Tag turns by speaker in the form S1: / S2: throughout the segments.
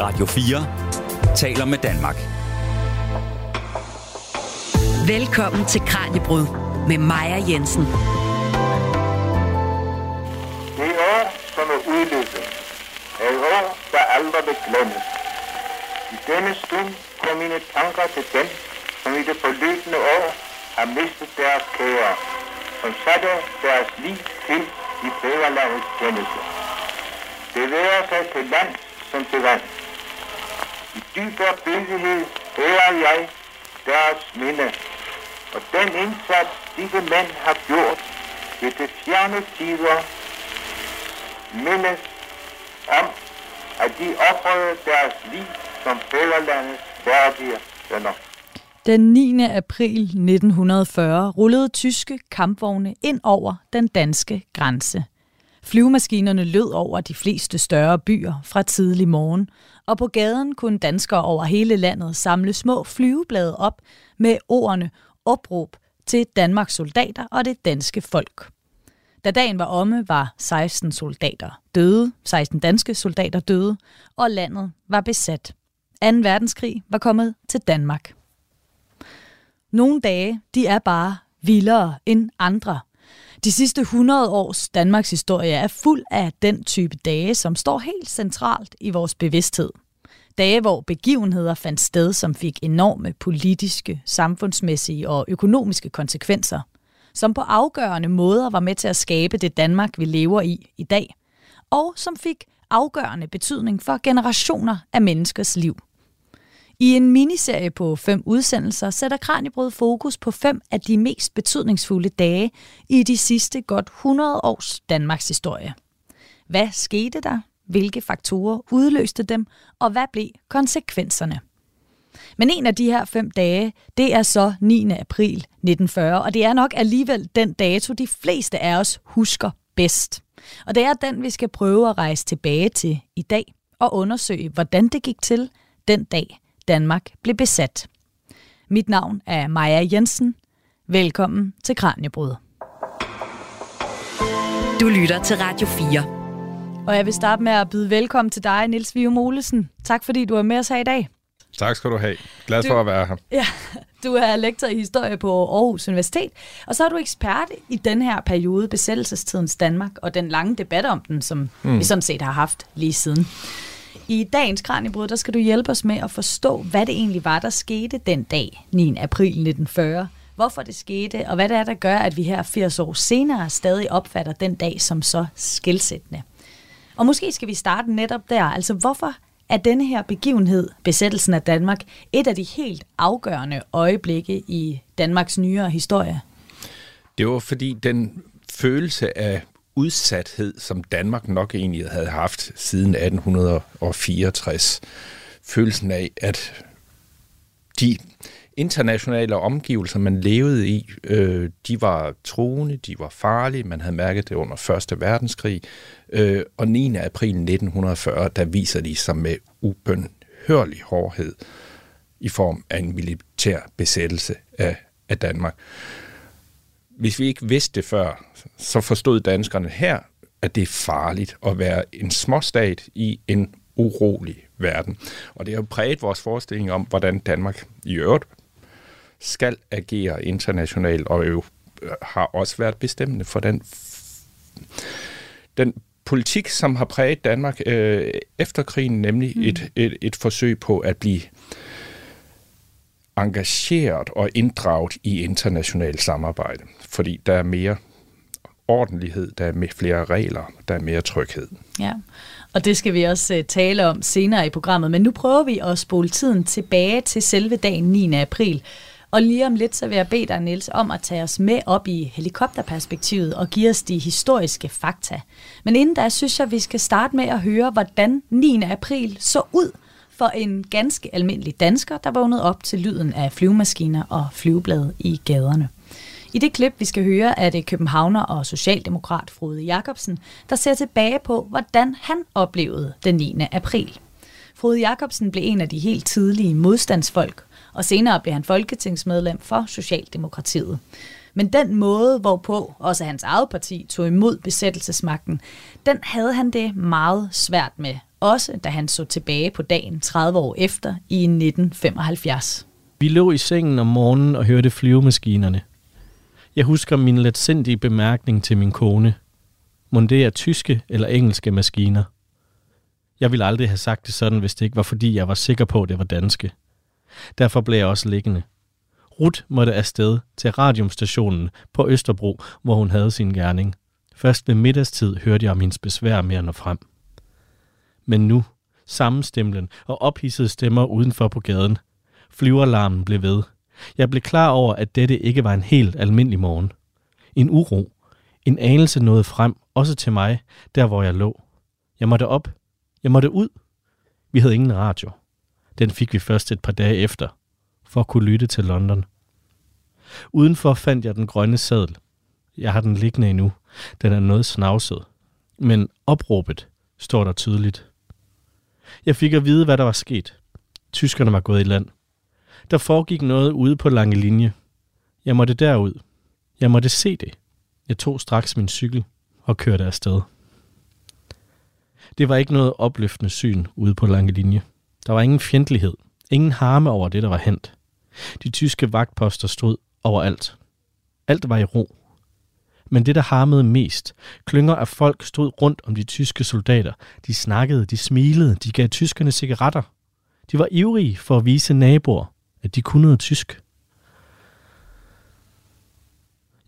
S1: Radio 4 taler med Danmark.
S2: Velkommen til Kranjebrud med Maja Jensen.
S3: Det år, som er udløbet, er et år, der aldrig vil glemmes. I denne stund går mine tanker til dem, som i det forløbende år har mistet deres kære, som satte deres liv til i fædrelandets tjeneste. Det værer sig til land som til vand. I dyb byggelighed ærer jeg deres minde, og den indsats, disse mænd har gjort ved det fjerne tider, mindes om, at de offrede deres liv som fædrelandets værdige venner.
S4: Den 9. april 1940 rullede tyske kampvogne ind over den danske grænse. Flyvemaskinerne lød over de fleste større byer fra tidlig morgen, og på gaden kunne danskere over hele landet samle små flyveblade op med ordene opråb til Danmarks soldater og det danske folk. Da dagen var omme, var 16 soldater døde, 16 danske soldater døde, og landet var besat. 2. verdenskrig var kommet til Danmark. Nogle dage, de er bare vildere end andre. De sidste 100 års Danmarks historie er fuld af den type dage, som står helt centralt i vores bevidsthed. Dage, hvor begivenheder fandt sted, som fik enorme politiske, samfundsmæssige og økonomiske konsekvenser, som på afgørende måder var med til at skabe det Danmark, vi lever i i dag, og som fik afgørende betydning for generationer af menneskers liv. I en miniserie på fem udsendelser sætter Kranjebrød fokus på fem af de mest betydningsfulde dage i de sidste godt 100 års Danmarks historie. Hvad skete der? Hvilke faktorer udløste dem? Og hvad blev konsekvenserne? Men en af de her fem dage, det er så 9. april 1940, og det er nok alligevel den dato, de fleste af os husker bedst. Og det er den, vi skal prøve at rejse tilbage til i dag og undersøge, hvordan det gik til den dag, Danmark blev besat. Mit navn er Maja Jensen. Velkommen til Kranjebrud.
S2: Du lytter til Radio 4.
S4: Og jeg vil starte med at byde velkommen til dig, Niels Vium Olesen. Tak fordi du er med os her i dag.
S5: Tak skal du have. Glad
S4: Du-
S5: for at være her.
S4: Ja, du er lektor i historie på Aarhus Universitet, og så er du ekspert i den her periode, besættelsestidens Danmark, og den lange debat om den, som mm. vi sådan set har haft lige siden. I dagens Kranjebrud, der skal du hjælpe os med at forstå, hvad det egentlig var, der skete den dag, 9. april 1940. Hvorfor det skete, og hvad det er, der gør, at vi her 80 år senere stadig opfatter den dag som så skældsættende. Og måske skal vi starte netop der. Altså, hvorfor er denne her begivenhed, besættelsen af Danmark, et af de helt afgørende øjeblikke i Danmarks nyere historie?
S5: Det var fordi den følelse af udsathed, som Danmark nok egentlig havde haft siden 1864, følelsen af, at de internationale omgivelser, man levede i, øh, de var truende, de var farlige, man havde mærket det under Første Verdenskrig, øh, og 9. april 1940, der viser de sig med ubønhørlig hårdhed i form af en militær besættelse af, af Danmark. Hvis vi ikke vidste det før, så forstod danskerne her, at det er farligt at være en småstat i en urolig verden. Og det har jo præget vores forestilling om, hvordan Danmark i øvrigt skal agere internationalt, og jo øh, har også været bestemmende for den, den politik, som har præget Danmark øh, efter krigen, nemlig mm. et, et, et forsøg på at blive engageret og inddraget i internationalt samarbejde, fordi der er mere ordentlighed, der er med flere regler, der er mere tryghed.
S4: Ja, og det skal vi også øh, tale om senere i programmet. Men nu prøver vi at spole tiden tilbage til selve dagen 9. april. Og lige om lidt, så vil jeg bede dig, Niels, om at tage os med op i helikopterperspektivet og give os de historiske fakta. Men inden da, synes jeg, vi skal starte med at høre, hvordan 9. april så ud for en ganske almindelig dansker, der vågnede op til lyden af flyvemaskiner og flyveblade i gaderne. I det klip, vi skal høre, er det københavner og socialdemokrat Frode Jacobsen, der ser tilbage på, hvordan han oplevede den 9. april. Frode Jacobsen blev en af de helt tidlige modstandsfolk, og senere blev han folketingsmedlem for Socialdemokratiet. Men den måde, hvorpå også hans eget parti tog imod besættelsesmagten, den havde han det meget svært med, også da han så tilbage på dagen 30 år efter i 1975.
S6: Vi lå i sengen om morgenen og hørte flyvemaskinerne. Jeg husker min letsindige bemærkning til min kone. Må det er tyske eller engelske maskiner? Jeg ville aldrig have sagt det sådan, hvis det ikke var fordi, jeg var sikker på, at det var danske. Derfor blev jeg også liggende. Rut måtte afsted til radiumstationen på Østerbro, hvor hun havde sin gerning. Først ved middagstid hørte jeg om hendes besvær mere nå frem. Men nu, sammenstemlen og ophidsede stemmer udenfor på gaden. Flyveralarmen blev ved. Jeg blev klar over, at dette ikke var en helt almindelig morgen. En uro. En anelse nåede frem, også til mig, der hvor jeg lå. Jeg måtte op. Jeg måtte ud. Vi havde ingen radio. Den fik vi først et par dage efter, for at kunne lytte til London. Udenfor fandt jeg den grønne sadel. Jeg har den liggende endnu. Den er noget snavset. Men opråbet står der tydeligt. Jeg fik at vide, hvad der var sket. Tyskerne var gået i land. Der foregik noget ude på lange linje. Jeg måtte derud. Jeg måtte se det. Jeg tog straks min cykel og kørte afsted. Det var ikke noget opløftende syn ude på lange linje. Der var ingen fjendtlighed, ingen harme over det, der var hent. De tyske vagtposter stod overalt. Alt var i ro. Men det, der harmede mest, klynger af folk stod rundt om de tyske soldater. De snakkede, de smilede, de gav tyskerne cigaretter. De var ivrige for at vise naboer, at de kunne noget tysk.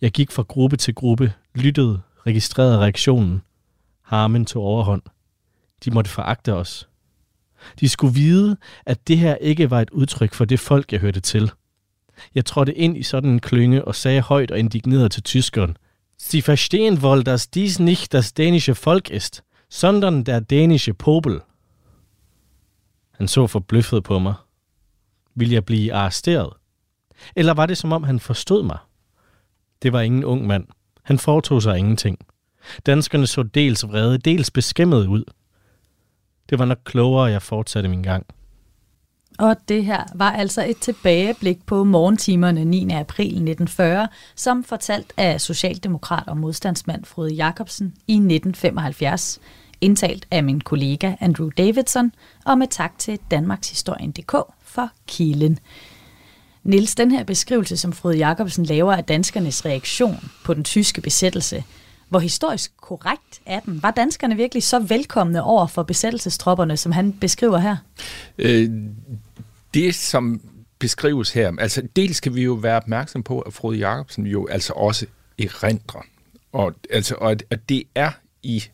S6: Jeg gik fra gruppe til gruppe, lyttede, registrerede reaktionen. Harmen tog overhånd. De måtte foragte os. De skulle vide, at det her ikke var et udtryk for det folk, jeg hørte til. Jeg trådte ind i sådan en klynge og sagde højt og indigneret til tyskeren, Sie verstehen wohl, dass dies nicht das dänische Volk ist, sondern der dänische Popel. Han så forbløffet på mig. Vil jeg blive arresteret? Eller var det som om han forstod mig? Det var ingen ung mand. Han foretog sig ingenting. Danskerne så dels vrede, dels beskæmmede ud. Det var nok klogere, at jeg fortsatte min gang.
S4: Og det her var altså et tilbageblik på morgentimerne 9. april 1940, som fortalt af socialdemokrat og modstandsmand Frode Jacobsen i 1975, indtalt af min kollega Andrew Davidson, og med tak til Danmarkshistorien.dk for kilden. Nils, den her beskrivelse, som Frode Jacobsen laver af danskernes reaktion på den tyske besættelse, hvor historisk korrekt er den? Var danskerne virkelig så velkomne over for besættelsestropperne, som han beskriver her?
S5: Øh, det, som beskrives her, altså dels skal vi jo være opmærksom på, at Frode Jacobsen jo altså også erindrer. Og, altså, og at det er i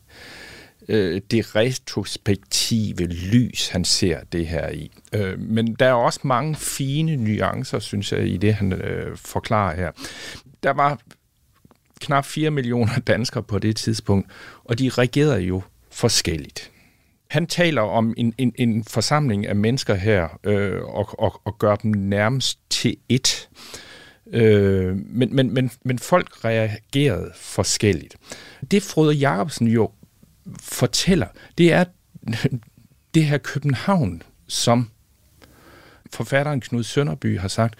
S5: øh, det retrospektive lys, han ser det her i. Øh, men der er også mange fine nuancer, synes jeg, i det, han øh, forklarer her. Der var knap 4 millioner danskere på det tidspunkt, og de reagerede jo forskelligt. Han taler om en, en, en forsamling af mennesker her, øh, og, og, og gør dem nærmest til ét. Øh, men, men, men, men folk reagerede forskelligt. Det Frode Jacobsen jo fortæller, det er det her København, som forfatteren Knud Sønderby har sagt,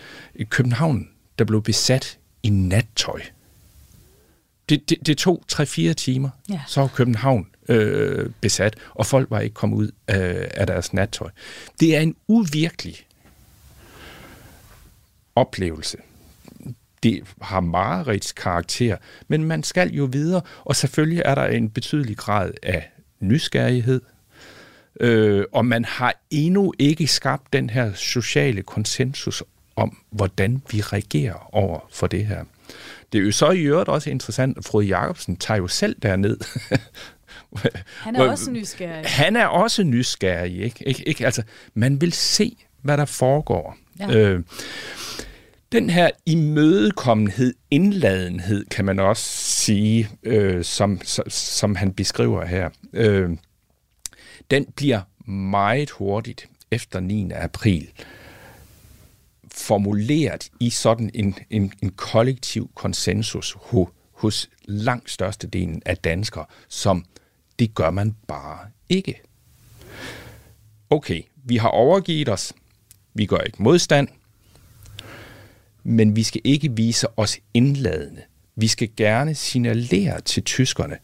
S5: København, der blev besat i nattøj. Det, det, det tog 3-4 timer, ja. så var København øh, besat, og folk var ikke kommet ud af, af deres nattøj. Det er en uvirkelig oplevelse. Det har meget karakter, men man skal jo videre, og selvfølgelig er der en betydelig grad af nysgerrighed, øh, og man har endnu ikke skabt den her sociale konsensus om, hvordan vi reagerer over for det her. Det er jo så i øvrigt også interessant, at Frode Jacobsen tager jo selv derned.
S4: Han er også nysgerrig.
S5: Han er også nysgerrig, ikke? Ik- ikke? Altså, man vil se, hvad der foregår. Ja. Øh, den her imødekommenhed, indladenhed, kan man også sige, øh, som, som, han beskriver her, øh, den bliver meget hurtigt efter 9. april formuleret i sådan en, en, en kollektiv konsensus hos, hos langt størstedelen af danskere, som det gør man bare ikke. Okay, vi har overgivet os. Vi gør ikke modstand. men vi skal ikke vise os indladende. Vi skal gerne signalere til tyskerne,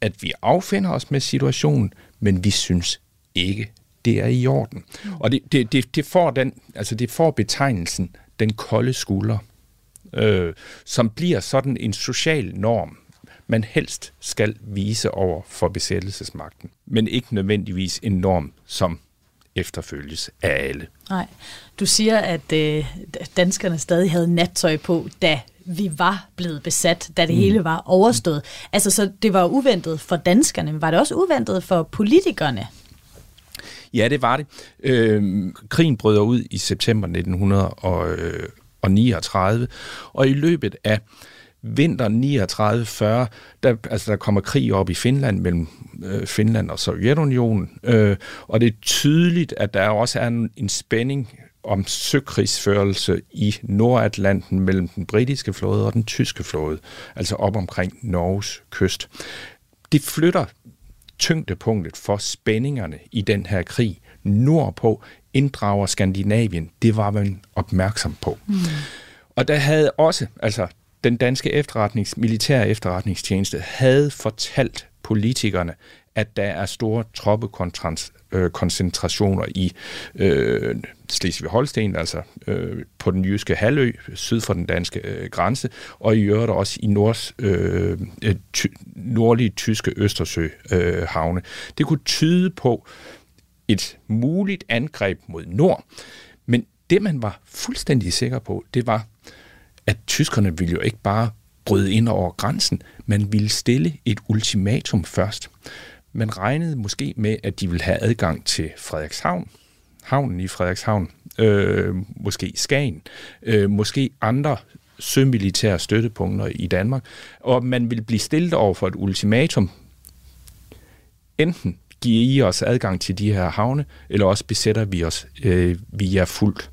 S5: at vi affinder os med situationen, men vi synes ikke, det er i orden. Og det, det, det, det, får, den, altså det får betegnelsen den kolde skulder, øh, som bliver sådan en social norm, man helst skal vise over for besættelsesmagten, men ikke nødvendigvis en norm, som efterfølges af alle.
S4: Nej. Du siger, at øh, danskerne stadig havde nattøj på, da vi var blevet besat, da det mm. hele var overstået. Altså, så det var uventet for danskerne, men var det også uventet for politikerne?
S5: Ja, det var det. Øh, krigen brød ud i september 1939, og i løbet af vinter 39-40, der, altså der kommer krig op i Finland mellem øh, Finland og Sovjetunionen, øh, og det er tydeligt, at der også er en, en spænding om søkrigsførelse i Nordatlanten mellem den britiske flåde og den tyske flåde, altså op omkring Norges kyst. Det flytter tyngdepunktet for spændingerne i den her krig nordpå, inddrager Skandinavien. Det var man opmærksom på. Mm. Og der havde også, altså den danske efterretnings, militære efterretningstjeneste havde fortalt politikerne, at der er store troppekoncentrationer øh, i øh, Slesvig-Holsten, altså øh, på den jyske halvø, syd for den danske øh, grænse, og i øvrigt også i nords, øh, øh, ty, nordlige tyske Østersøhavne. Øh, det kunne tyde på et muligt angreb mod nord, men det man var fuldstændig sikker på, det var, at tyskerne ville jo ikke bare bryde ind over grænsen, man ville stille et ultimatum først. Man regnede måske med, at de ville have adgang til Frederikshavn, havnen i Frederikshavn, øh, måske Skagen, øh, måske andre sømilitære støttepunkter i Danmark, og man ville blive stillet over for et ultimatum. Enten giver I os adgang til de her havne, eller også besætter vi os øh, via fuldt.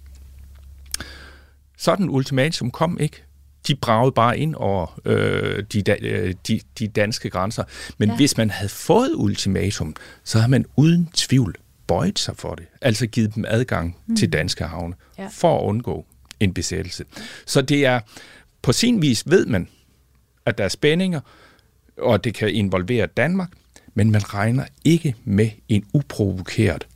S5: Sådan ultimatum kom ikke de bragede bare ind over øh, de, øh, de, de danske grænser. Men ja. hvis man havde fået ultimatum, så havde man uden tvivl bøjet sig for det. Altså givet dem adgang mm. til danske havne, ja. for at undgå en besættelse. Så det er, på sin vis ved man, at der er spændinger, og det kan involvere Danmark, men man regner ikke med en uprovokeret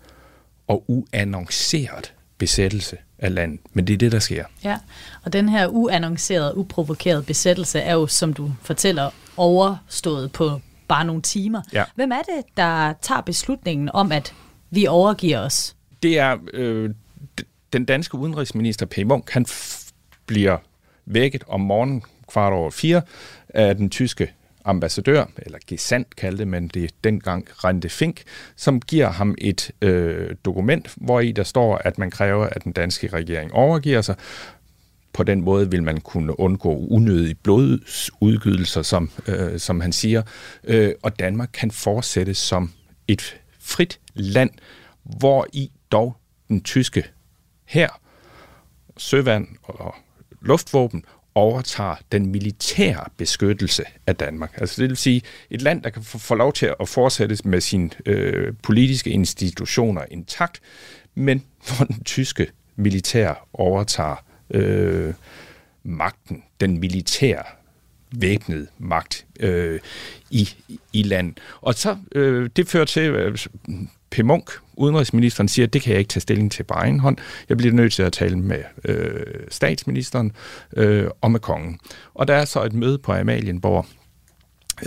S5: og uannonceret besættelse af landet. Men det er det, der sker.
S4: Ja, og den her uannoncerede, uprovokerede besættelse er jo, som du fortæller, overstået på bare nogle timer. Ja. Hvem er det, der tager beslutningen om, at vi overgiver os?
S5: Det er øh, den danske udenrigsminister P. Munk. Han bliver vækket om morgenen kvart over fire af den tyske ambassadør, eller gesandt kaldte man det dengang, Rente Fink, som giver ham et øh, dokument, hvor i der står, at man kræver, at den danske regering overgiver sig. På den måde vil man kunne undgå unødige blodsudgydelser, som, øh, som han siger, øh, og Danmark kan fortsætte som et frit land, hvor i dog den tyske her, søvand og luftvåben overtager den militære beskyttelse af Danmark. Altså det vil sige et land, der kan få lov til at fortsætte med sine øh, politiske institutioner intakt, men hvor den tyske militær overtager øh, magten, den militære væbnede magt øh, i, i landet. Og så øh, det fører til, øh, P. Munk, udenrigsministeren, siger, at det kan jeg ikke tage stilling til på egen hånd. Jeg bliver nødt til at tale med øh, statsministeren øh, og med kongen. Og der er så et møde på Amalienborg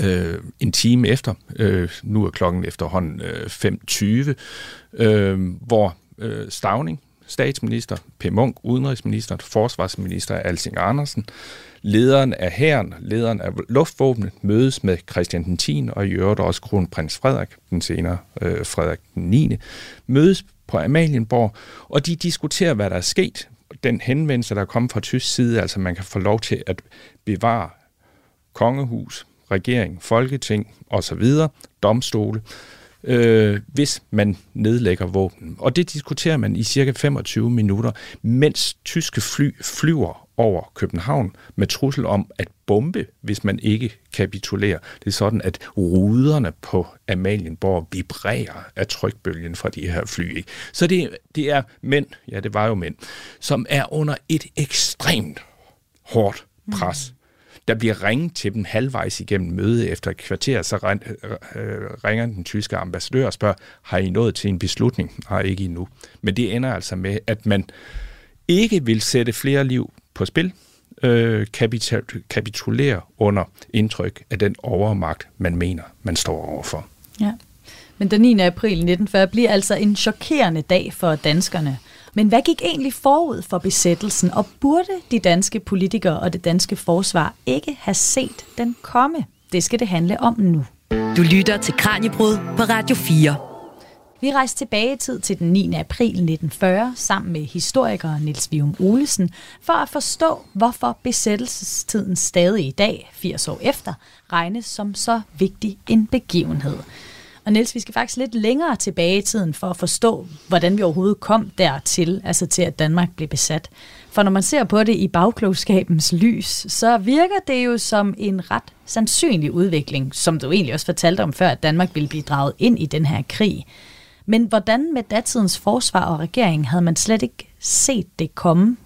S5: øh, en time efter, øh, nu er klokken efterhånden øh, 5.20, øh, hvor øh, Stavning, statsminister, P. Munk, udenrigsminister, forsvarsminister Alsing Andersen, lederen af hæren, lederen af luftvåbnet, mødes med Christian den 10. og i øvrigt også kronprins Frederik, den senere øh, Frederik den 9. mødes på Amalienborg, og de diskuterer, hvad der er sket. Den henvendelse, der er kommet fra tysk side, altså man kan få lov til at bevare kongehus, regering, folketing osv., domstole, øh, hvis man nedlægger våben. Og det diskuterer man i cirka 25 minutter, mens tyske fly flyver over København med trussel om at bombe, hvis man ikke kapitulerer. Det er sådan, at ruderne på Amalienborg vibrerer af trykbølgen fra de her fly. Ikke? Så det, det er mænd, ja det var jo mænd, som er under et ekstremt hårdt pres. Mm. Der bliver ringet til dem halvvejs igennem møde efter et kvarter, så øh, øh, ringer den tyske ambassadør og spørger, har I nået til en beslutning? Nej, ikke endnu. Men det ender altså med, at man ikke vil sætte flere liv på spil, øh, kapitulere under indtryk af den overmagt, man mener, man står overfor.
S4: Ja. Men den 9. april 1940 bliver altså en chokerende dag for danskerne. Men hvad gik egentlig forud for besættelsen, og burde de danske politikere og det danske forsvar ikke have set den komme? Det skal det handle om nu.
S2: Du lytter til Kranjebrud på Radio 4.
S4: Vi rejste tilbage i tid til den 9. april 1940 sammen med historiker Niels Vium Olesen for at forstå, hvorfor besættelsestiden stadig i dag, 80 år efter, regnes som så vigtig en begivenhed. Og Niels, vi skal faktisk lidt længere tilbage i tiden for at forstå, hvordan vi overhovedet kom dertil, altså til at Danmark blev besat. For når man ser på det i bagklogskabens lys, så virker det jo som en ret sandsynlig udvikling, som du egentlig også fortalte om før, at Danmark ville blive draget ind i den her krig. Men hvordan med datidens forsvar og regering havde man slet ikke set det komme?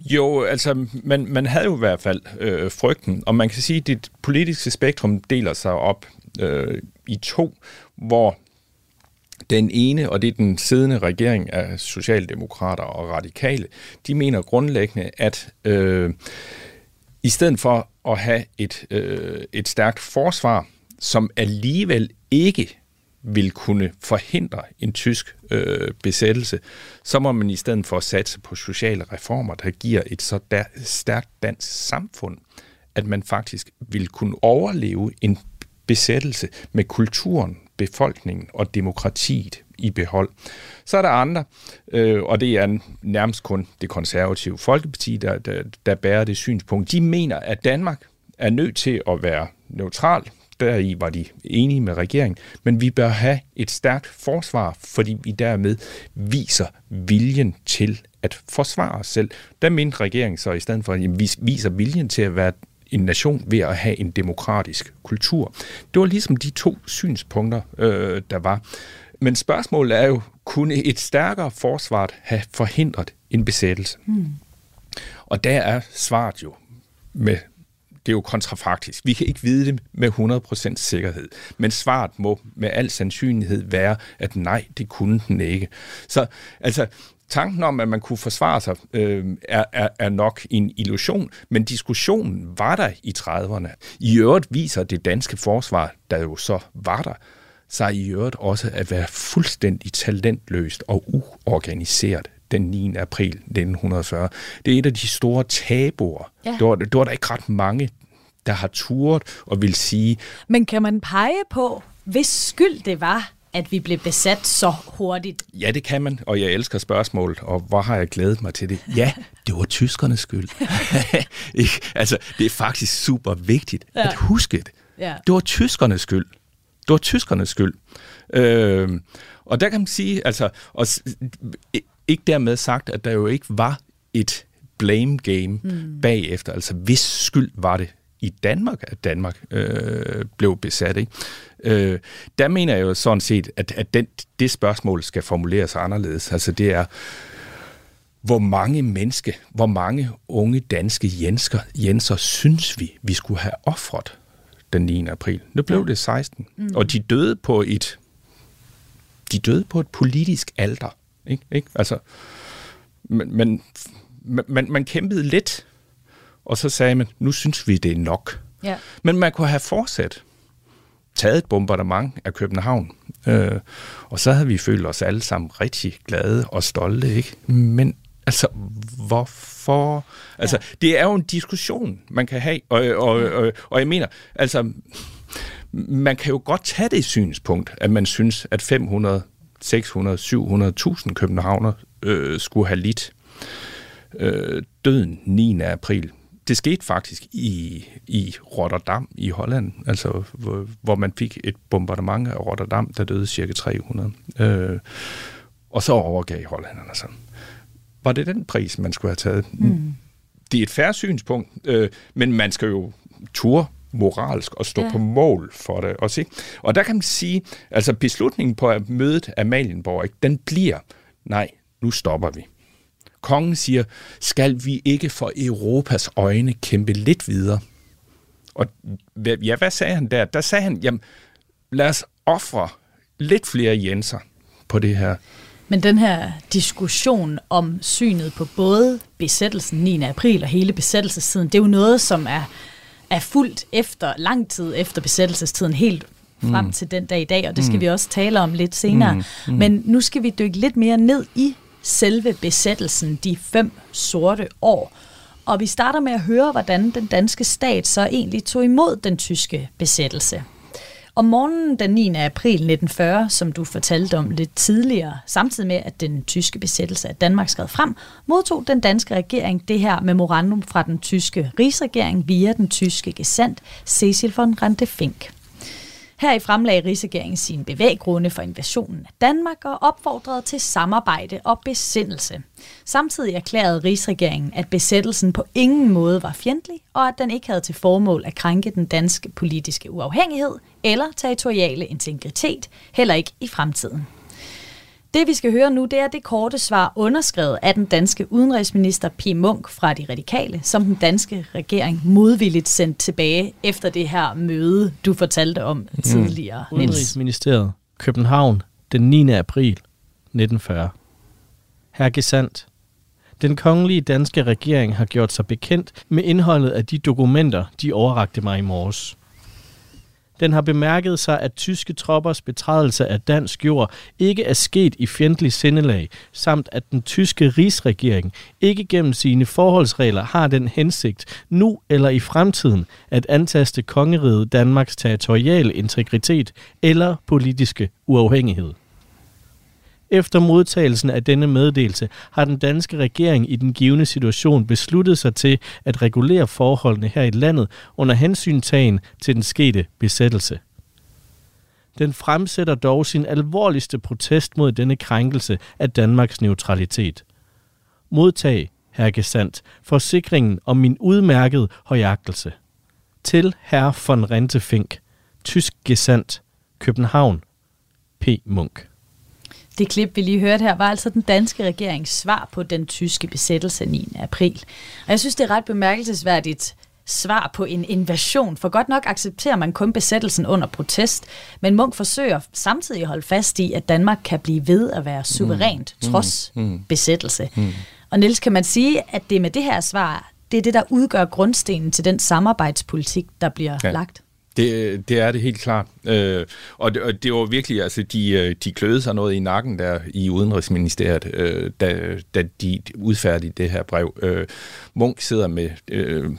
S5: Jo, altså, man, man havde jo i hvert fald øh, frygten, og man kan sige, at det politiske spektrum deler sig op øh, i to, hvor den ene, og det er den siddende regering af socialdemokrater og radikale, de mener grundlæggende, at øh, i stedet for at have et, øh, et stærkt forsvar, som alligevel ikke vil kunne forhindre en tysk øh, besættelse, så må man i stedet for satse på sociale reformer, der giver et så stærkt dansk samfund, at man faktisk vil kunne overleve en besættelse med kulturen, befolkningen og demokratiet i behold. Så er der andre, øh, og det er nærmest kun det konservative Folkeparti, der, der, der bærer det synspunkt. De mener, at Danmark er nødt til at være neutral. Deri var de enige med regeringen, men vi bør have et stærkt forsvar, fordi vi dermed viser viljen til at forsvare os selv. Der mente regeringen så i stedet for, at vi viser viljen til at være en nation ved at have en demokratisk kultur. Det var ligesom de to synspunkter, øh, der var. Men spørgsmålet er jo, kunne et stærkere forsvar have forhindret en besættelse? Mm. Og der er svaret jo med det er jo kontrafaktisk. Vi kan ikke vide det med 100% sikkerhed. Men svaret må med al sandsynlighed være, at nej, det kunne den ikke. Så altså, tanken om, at man kunne forsvare sig, øh, er, er, er nok en illusion, men diskussionen var der i 30'erne. I øvrigt viser det danske forsvar, der jo så var der, sig i øvrigt også at være fuldstændig talentløst og uorganiseret den 9. april 1940. Det er et af de store tabuer. Ja. Det, var, det var der ikke ret mange, der har turet og vil sige.
S4: Men kan man pege på, hvis skyld det var, at vi blev besat så hurtigt?
S5: Ja, det kan man, og jeg elsker spørgsmål, og hvor har jeg glædet mig til det? Ja, det var tyskernes skyld. altså, det er faktisk super vigtigt ja. at huske det. Ja. Det var tyskernes skyld. Det var tyskernes skyld. Øh, og der kan man sige, altså, og ikke dermed sagt, at der jo ikke var et blame game mm. bagefter. Altså, hvis skyld var det i Danmark, at Danmark øh, blev besat. Ikke? Øh, der mener jeg jo sådan set, at, at den, det spørgsmål skal formuleres anderledes. Altså det er, hvor mange mennesker, hvor mange unge danske jensker, jenser synes vi, vi skulle have offret den 9. april? Nu blev det 16. Mm. Og de døde på et de døde på et politisk alter. Ikke? Ikke? Altså, men, men man, man kæmpede lidt og så sagde man, nu synes vi, det er nok. Ja. Men man kunne have fortsat taget et bombardement af København, øh, og så havde vi følt os alle sammen rigtig glade og stolte, ikke? Men altså, hvorfor? Altså, ja. det er jo en diskussion, man kan have, og, og, og, og jeg mener, altså, man kan jo godt tage det synspunkt, at man synes, at 500, 600, 700.000 københavner øh, skulle have lidt øh, døden 9. april det skete faktisk i, i Rotterdam i Holland, altså hvor, hvor man fik et bombardement af Rotterdam, der døde cirka 300. Øh, og så overgav hollænderne sig. Var det den pris, man skulle have taget? Mm. Det er et færre synspunkt, øh, men man skal jo ture moralsk og stå ja. på mål for det. Og, se. og der kan man sige, altså beslutningen på at mødet af Malienborg, ikke, den bliver, nej, nu stopper vi. Kongen siger, skal vi ikke for Europas øjne kæmpe lidt videre? Og ja, hvad sagde han der? Der sagde han, jamen, lad os ofre lidt flere Jenser på det her.
S4: Men den her diskussion om synet på både besættelsen 9. april og hele besættelsestiden, det er jo noget, som er, er fuldt efter, lang tid efter besættelsestiden, helt frem mm. til den dag i dag, og det skal mm. vi også tale om lidt senere. Mm. Mm. Men nu skal vi dykke lidt mere ned i selve besættelsen, de fem sorte år. Og vi starter med at høre, hvordan den danske stat så egentlig tog imod den tyske besættelse. Om morgenen den 9. april 1940, som du fortalte om lidt tidligere, samtidig med at den tyske besættelse af Danmark skred frem, modtog den danske regering det her memorandum fra den tyske rigsregering via den tyske gesandt Cecil von Rentefink. Her i fremlagde rigsregeringen sine bevæggrunde for invasionen af Danmark og opfordrede til samarbejde og besindelse. Samtidig erklærede rigsregeringen, at besættelsen på ingen måde var fjendtlig, og at den ikke havde til formål at krænke den danske politiske uafhængighed eller territoriale integritet, heller ikke i fremtiden. Det vi skal høre nu, det er det korte svar underskrevet af den danske udenrigsminister P. Munk fra De Radikale, som den danske regering modvilligt sendte tilbage efter det her møde, du fortalte om mm. tidligere.
S6: Mm. Udenrigsministeriet, København, den 9. april 1940. Herr Gesandt, den kongelige danske regering har gjort sig bekendt med indholdet af de dokumenter, de overrakte mig i morges. Den har bemærket sig, at tyske troppers betrædelse af dansk jord ikke er sket i fjendtlig sindelag, samt at den tyske rigsregering ikke gennem sine forholdsregler har den hensigt nu eller i fremtiden at antaste kongeriget Danmarks territoriale integritet eller politiske uafhængighed. Efter modtagelsen af denne meddelelse har den danske regering i den givende situation besluttet sig til at regulere forholdene her i landet under hensyntagen til den skete besættelse. Den fremsætter dog sin alvorligste protest mod denne krænkelse af Danmarks neutralitet. Modtag, herr Gesandt, forsikringen om min udmærkede højagtelse. Til herr von Rentefink, tysk gesandt, København, P. Munk.
S4: Det klip, vi lige hørte her, var altså den danske regerings svar på den tyske besættelse 9. april. Og jeg synes, det er ret bemærkelsesværdigt svar på en invasion, for godt nok accepterer man kun besættelsen under protest, men Munk forsøger samtidig at holde fast i, at Danmark kan blive ved at være suverænt, mm. trods mm. mm. besættelse. Mm. Og Niels, kan man sige, at det med det her svar, det er det, der udgør grundstenen til den samarbejdspolitik, der bliver ja. lagt?
S5: Det, det er det helt klart. Øh, og, det, og det var virkelig, altså de, øh, de kløede sig noget i nakken der i Udenrigsministeriet, øh, da, da de udfærdigede det her brev. Øh, Munk sidder med øh,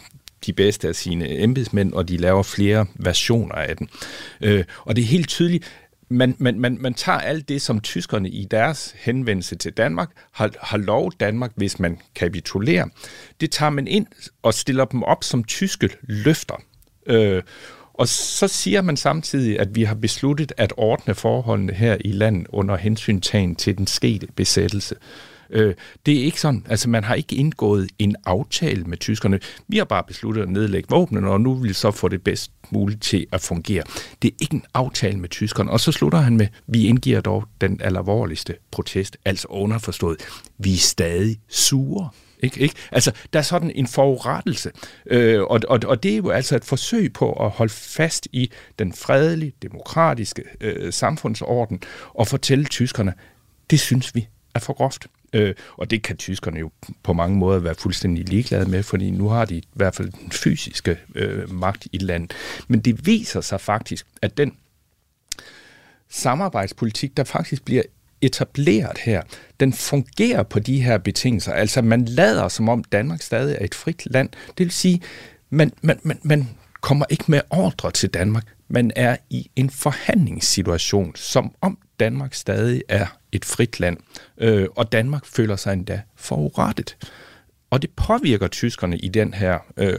S5: de bedste af sine embedsmænd, og de laver flere versioner af den. Øh, og det er helt tydeligt, man, man, man, man tager alt det, som tyskerne i deres henvendelse til Danmark har, har lov Danmark, hvis man kapitulerer. Det tager man ind og stiller dem op som tyske løfter. Øh, og så siger man samtidig, at vi har besluttet at ordne forholdene her i landet under hensyntagen til den skete besættelse. Øh, det er ikke sådan, altså man har ikke indgået en aftale med tyskerne. Vi har bare besluttet at nedlægge våbnene, og nu vil vi så få det bedst muligt til at fungere. Det er ikke en aftale med tyskerne. Og så slutter han med, vi indgiver dog den alvorligste protest, altså underforstået, vi er stadig sure. Ikke, ikke? Altså, der er sådan en forurettelse, øh, og, og, og det er jo altså et forsøg på at holde fast i den fredelige, demokratiske øh, samfundsorden og fortælle tyskerne, det synes vi er for groft. Øh, og det kan tyskerne jo på mange måder være fuldstændig ligeglade med, fordi nu har de i hvert fald den fysiske øh, magt i landet. Men det viser sig faktisk, at den samarbejdspolitik, der faktisk bliver etableret her, den fungerer på de her betingelser. Altså man lader som om Danmark stadig er et frit land. Det vil sige, man, man, man, man kommer ikke med ordre til Danmark. Man er i en forhandlingssituation, som om Danmark stadig er et frit land. Øh, og Danmark føler sig endda forurettet. Og det påvirker tyskerne i den her øh,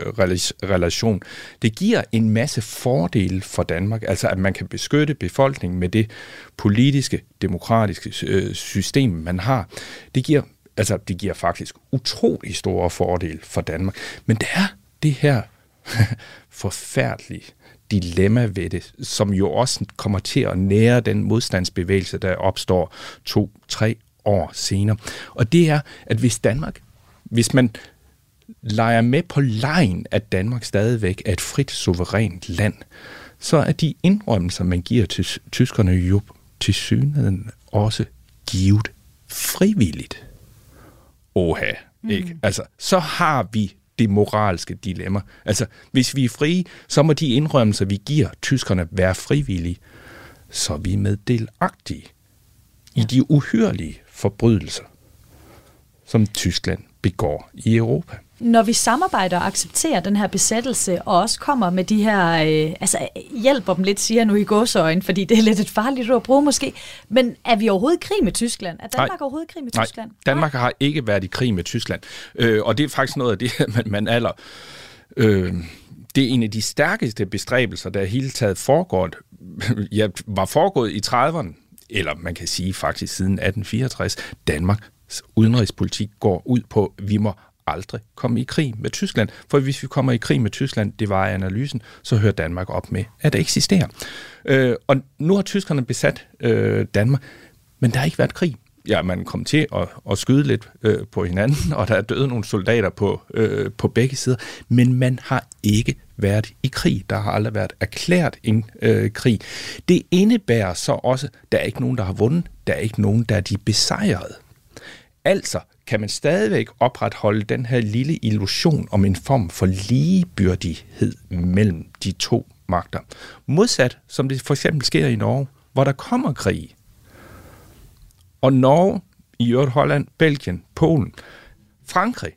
S5: relation. Det giver en masse fordele for Danmark, altså at man kan beskytte befolkningen med det politiske, demokratiske øh, system, man har. Det giver, altså, det giver faktisk utrolig store fordele for Danmark. Men det er det her forfærdelige dilemma ved det, som jo også kommer til at nære den modstandsbevægelse, der opstår to-tre år senere. Og det er, at hvis Danmark, hvis man leger med på lejen, at Danmark stadigvæk er et frit, suverænt land, så er de indrømmelser, man giver til tyskerne jo til synligheden også givet frivilligt. Oha, ikke? Mm. Altså, så har vi det moralske dilemma. Altså, hvis vi er frie, så må de indrømmelser, vi giver tyskerne, være frivillige, så er vi meddelagtige i de uhyrlige forbrydelser, som Tyskland begår i Europa.
S4: Når vi samarbejder og accepterer den her besættelse, og også kommer med de her, øh, altså hjælper dem lidt, siger nu i gåsøjen, fordi det er lidt et farligt ord at bruge måske, men er vi overhovedet i krig med Tyskland? Er Danmark Nej. overhovedet i krig med Tyskland?
S5: Nej, Danmark har ikke været i krig med Tyskland, øh, og det er faktisk noget af det, man, man aller... Øh, det er en af de stærkeste bestræbelser, der hele taget foregår, ja, var foregået i 30'erne, eller man kan sige faktisk siden 1864, Danmarks udenrigspolitik går ud på, at vi må aldrig komme i krig med Tyskland. For hvis vi kommer i krig med Tyskland, det var analysen, så hører Danmark op med at eksistere. Øh, og nu har tyskerne besat øh, Danmark, men der har ikke været krig. Ja, man kom til at, at skyde lidt øh, på hinanden, og der er døde nogle soldater på, øh, på begge sider, men man har ikke været i krig. Der har aldrig været erklæret en øh, krig. Det indebærer så også, at der er ikke nogen, der har vundet, der er ikke nogen, der er de besejrede. Altså kan man stadigvæk opretholde den her lille illusion om en form for ligebyrdighed mellem de to magter. Modsat, som det for eksempel sker i Norge, hvor der kommer krig. Og Norge, i øvrigt Holland, Belgien, Polen, Frankrig,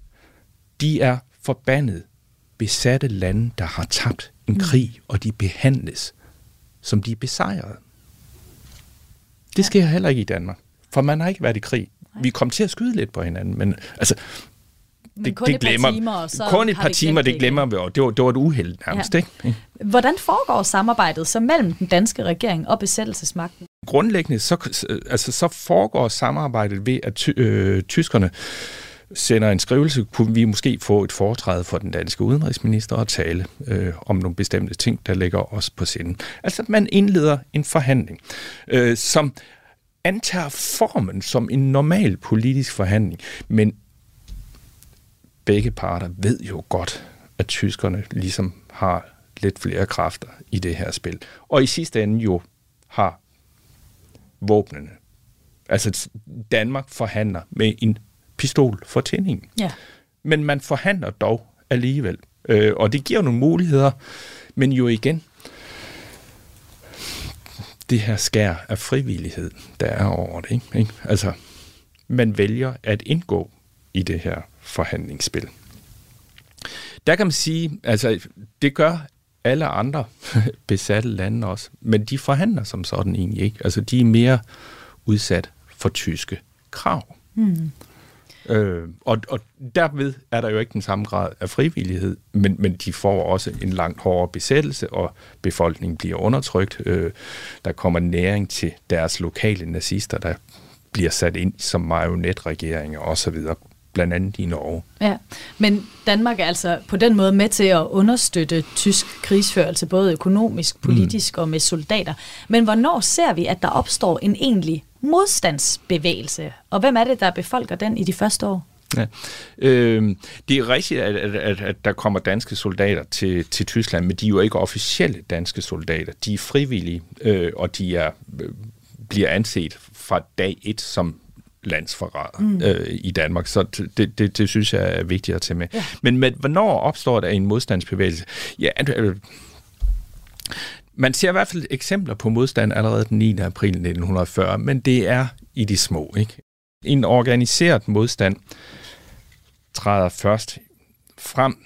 S5: de er forbandet besatte lande, der har tabt en mm. krig, og de behandles som de er besejrede. Det sker heller ikke i Danmark, for man har ikke været i krig. Vi kom til at skyde lidt på hinanden, men altså,
S4: men det, kun det glemmer, et par timer, så
S5: kun et par det timer, det glemmer vi, og det var, det var et uheld nærmest. Ja. Ikke?
S4: Hvordan foregår samarbejdet så mellem den danske regering og besættelsesmagten?
S5: Grundlæggende så, altså, så foregår samarbejdet ved, at ty, øh, tyskerne sender en skrivelse, kunne vi måske få et foretræde for den danske udenrigsminister og tale øh, om nogle bestemte ting, der ligger os på sinden. Altså, man indleder en forhandling, øh, som antager formen som en normal politisk forhandling, men begge parter ved jo godt, at tyskerne ligesom har lidt flere kræfter i det her spil. Og i sidste ende jo har våbnene. Altså Danmark forhandler med en pistol for tændingen. Ja. Men man forhandler dog alligevel. Øh, og det giver nogle muligheder, men jo igen, det her skær af frivillighed, der er over det. Ikke? Ikke? Altså, man vælger at indgå i det her forhandlingsspil. Der kan man sige, altså det gør alle andre besatte lande også, men de forhandler som sådan egentlig ikke. Altså de er mere udsat for tyske krav. Mm. Øh, og, og derved er der jo ikke den samme grad af frivillighed, men, men de får også en langt hårdere besættelse, og befolkningen bliver undertrykt. Øh, der kommer næring til deres lokale nazister, der bliver sat ind som marionetregeringer osv., blandt andet i Norge.
S4: Ja, men Danmark er altså på den måde med til at understøtte tysk krigsførelse, både økonomisk, politisk mm. og med soldater. Men hvornår ser vi, at der opstår en egentlig modstandsbevægelse. Og hvem er det, der befolker den i de første år? Ja.
S5: Øh, det er rigtigt, at, at, at, der kommer danske soldater til, til Tyskland, men de er jo ikke officielle danske soldater. De er frivillige, øh, og de er, øh, bliver anset fra dag et som landsforræder mm. øh, i Danmark. Så det, det, det synes jeg er vigtigt at tage med. Ja. Men med, hvornår opstår der en modstandsbevægelse? Ja, øh, man ser i hvert fald eksempler på modstand allerede den 9. april 1940, men det er i de små. Ikke? En organiseret modstand træder først frem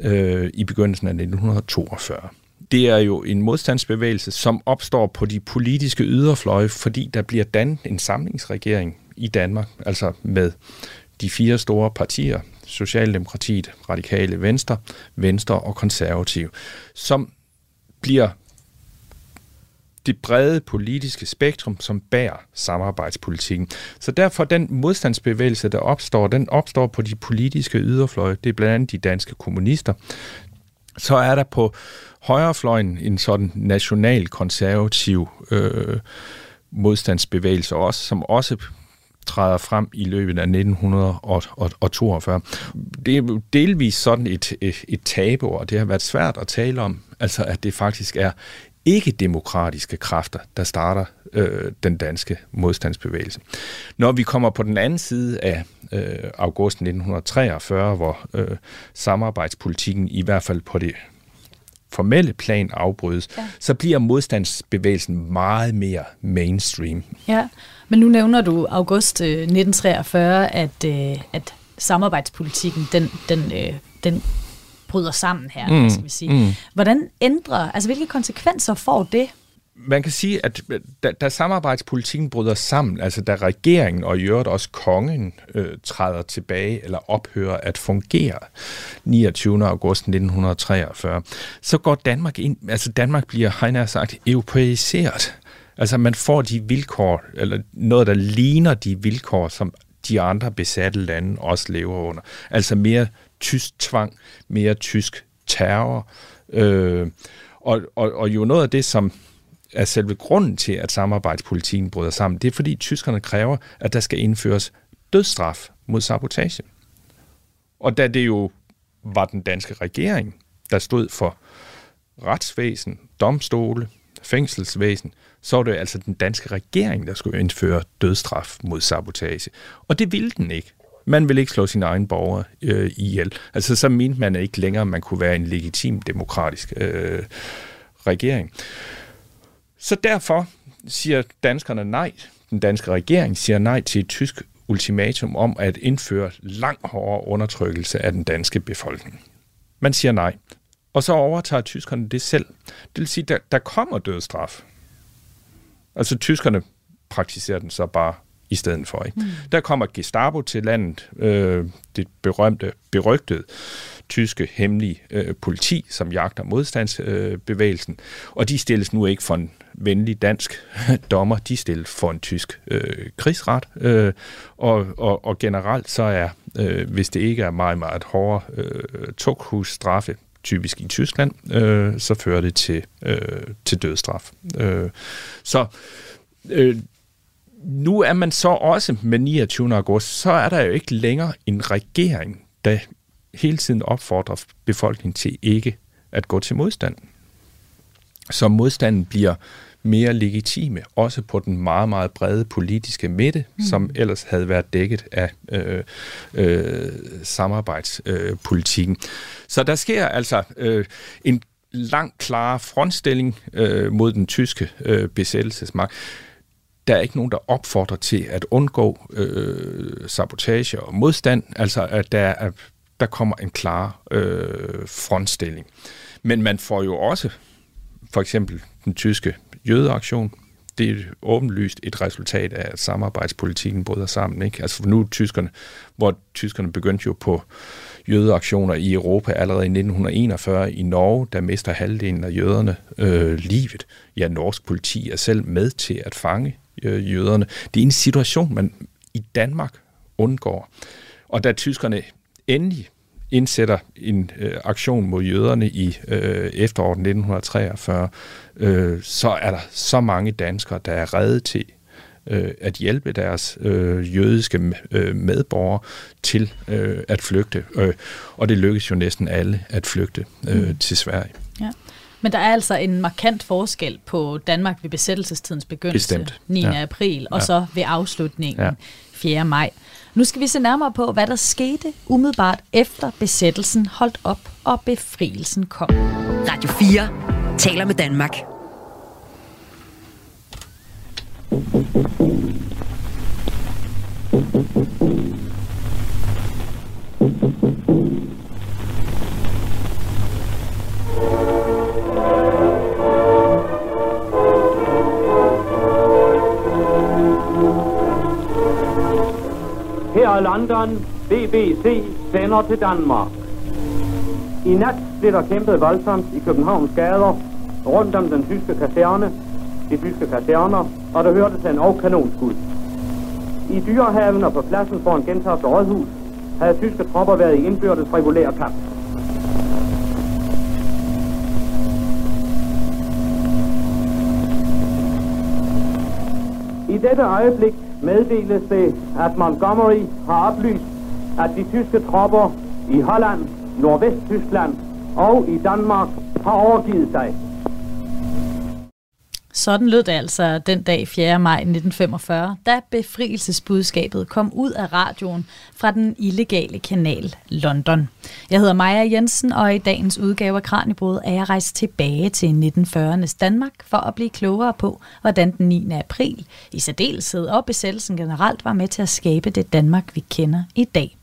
S5: øh, i begyndelsen af 1942. Det er jo en modstandsbevægelse, som opstår på de politiske yderfløje, fordi der bliver dannet en samlingsregering i Danmark, altså med de fire store partier, Socialdemokratiet, Radikale Venstre, Venstre og Konservative, som bliver det brede politiske spektrum, som bærer samarbejdspolitikken. Så derfor den modstandsbevægelse, der opstår, den opstår på de politiske yderfløje. Det er blandt andet de danske kommunister. Så er der på højrefløjen en sådan national-konservativ øh, modstandsbevægelse også, som også træder frem i løbet af 1942. Det er delvis sådan et, et, et tabu, og det har været svært at tale om, altså at det faktisk er ikke-demokratiske kræfter, der starter øh, den danske modstandsbevægelse. Når vi kommer på den anden side af øh, august 1943, hvor øh, samarbejdspolitikken i hvert fald på det formelle plan afbrydes, ja. så bliver modstandsbevægelsen meget mere mainstream.
S4: Ja, men nu nævner du august 1943, øh, at, øh, at samarbejdspolitikken, den, den, øh, den bryder sammen her, mm, skal vi sige. Mm. Hvordan ændrer, altså hvilke konsekvenser får det?
S5: Man kan sige, at da, da samarbejdspolitikken bryder sammen, altså da regeringen og i øvrigt også kongen øh, træder tilbage eller ophører at fungere 29. august 1943, så går Danmark ind, altså Danmark bliver, har jeg sagt, europæiseret. Altså man får de vilkår, eller noget, der ligner de vilkår, som de andre besatte lande også lever under. Altså mere tysk tvang, mere tysk terror. Øh, og, og, og jo noget af det, som er selve grunden til, at samarbejdspolitikken bryder sammen, det er fordi tyskerne kræver, at der skal indføres dødsstraf mod sabotage. Og da det jo var den danske regering, der stod for retsvæsen, domstole, fængselsvæsen, så var det altså den danske regering, der skulle indføre dødsstraf mod sabotage. Og det ville den ikke. Man vil ikke slå sine egne borgere øh, ihjel. Altså så mente man ikke længere, at man kunne være en legitim demokratisk øh, regering. Så derfor siger danskerne nej. Den danske regering siger nej til et tysk ultimatum om at indføre langt hårdere undertrykkelse af den danske befolkning. Man siger nej. Og så overtager tyskerne det selv. Det vil sige, at der, der kommer dødsstraf. Altså tyskerne praktiserer den så bare i stedet for. Ikke? Mm. Der kommer Gestapo til landet, øh, det berømte, berygtede tyske hemmelige øh, politi, som jagter modstandsbevægelsen, øh, og de stilles nu ikke for en venlig dansk dommer, de stilles for en tysk øh, krigsret, øh, og, og, og generelt så er, øh, hvis det ikke er meget, meget hårde øh, tughusstraffe, typisk i Tyskland, øh, så fører det til, øh, til dødsstraf. Øh, så øh, nu er man så også med 29. august, så er der jo ikke længere en regering, der hele tiden opfordrer befolkningen til ikke at gå til modstand. Så modstanden bliver mere legitime, også på den meget, meget brede politiske midte, mm. som ellers havde været dækket af øh, øh, samarbejdspolitikken. Øh, så der sker altså øh, en langt klar frontstilling øh, mod den tyske øh, besættelsesmagt der er ikke nogen, der opfordrer til at undgå øh, sabotage og modstand, altså at der, er, der kommer en klar øh, frontstilling. Men man får jo også for eksempel den tyske jødeaktion, det er åbenlyst et resultat af, at samarbejdspolitikken bryder sammen. Ikke? Altså nu tyskerne, hvor tyskerne begyndte jo på jødeaktioner i Europa allerede i 1941 i Norge, der mister halvdelen af jøderne øh, livet. Ja, norsk politi er selv med til at fange øh, jøderne. Det er en situation, man i Danmark undgår. Og da tyskerne endelig indsætter en øh, aktion mod jøderne i øh, efteråret 1943, øh, så er der så mange danskere, der er reddet til øh, at hjælpe deres øh, jødiske øh, medborgere til øh, at flygte. Øh, og det lykkes jo næsten alle at flygte øh, mm. til Sverige.
S4: Ja. Men der er altså en markant forskel på Danmark ved besættelsestidens begyndelse, Bestemt. 9. Ja. april, og ja. så ved afslutningen ja. 4. maj. Nu skal vi se nærmere på, hvad der skete umiddelbart efter besættelsen holdt op og befrielsen kom.
S2: Radio 4 taler med Danmark.
S7: Her London, BBC sender til Danmark. I nat blev der kæmpet voldsomt i Københavns gader, rundt om den tyske kaserne, de tyske kaserner, og der hørte sig en og kanonskud. I dyrehaven og på pladsen foran Gentofte Rådhus havde tyske tropper været i indbyrdes regulær kamp. I dette øjeblik meddeles det, at Montgomery har oplyst, at de tyske tropper i Holland, Nordvest-Tyskland og i Danmark har overgivet sig.
S4: Sådan lød det altså den dag 4. maj 1945, da befrielsesbudskabet kom ud af radioen fra den illegale kanal London. Jeg hedder Maja Jensen, og i dagens udgave af Kranjebrud er jeg rejst tilbage til 1940'ernes Danmark for at blive klogere på, hvordan den 9. april i særdeleshed og besættelsen generelt var med til at skabe det Danmark, vi kender i dag.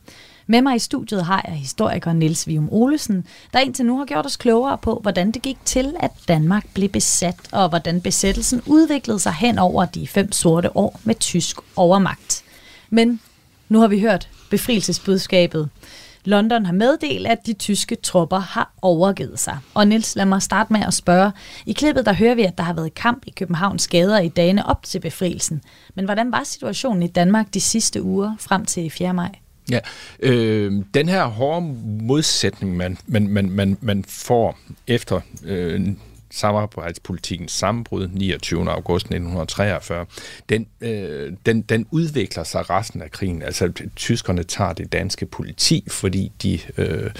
S4: Med mig i studiet har jeg historiker Niels Vium Olesen, der indtil nu har gjort os klogere på, hvordan det gik til, at Danmark blev besat, og hvordan besættelsen udviklede sig hen over de fem sorte år med tysk overmagt. Men nu har vi hørt befrielsesbudskabet. London har meddelt, at de tyske tropper har overgivet sig. Og Nils, lad mig starte med at spørge. I klippet der hører vi, at der har været kamp i Københavns gader i dagene op til befrielsen. Men hvordan var situationen i Danmark de sidste uger frem til 4. maj?
S5: Ja, øh, den her hårde modsætning, man, man, man, man, man får efter øh, samarbejdspolitikens sammenbrud 29. august 1943, den, øh, den, den udvikler sig resten af krigen. Altså, tyskerne tager det danske politi, fordi de øh,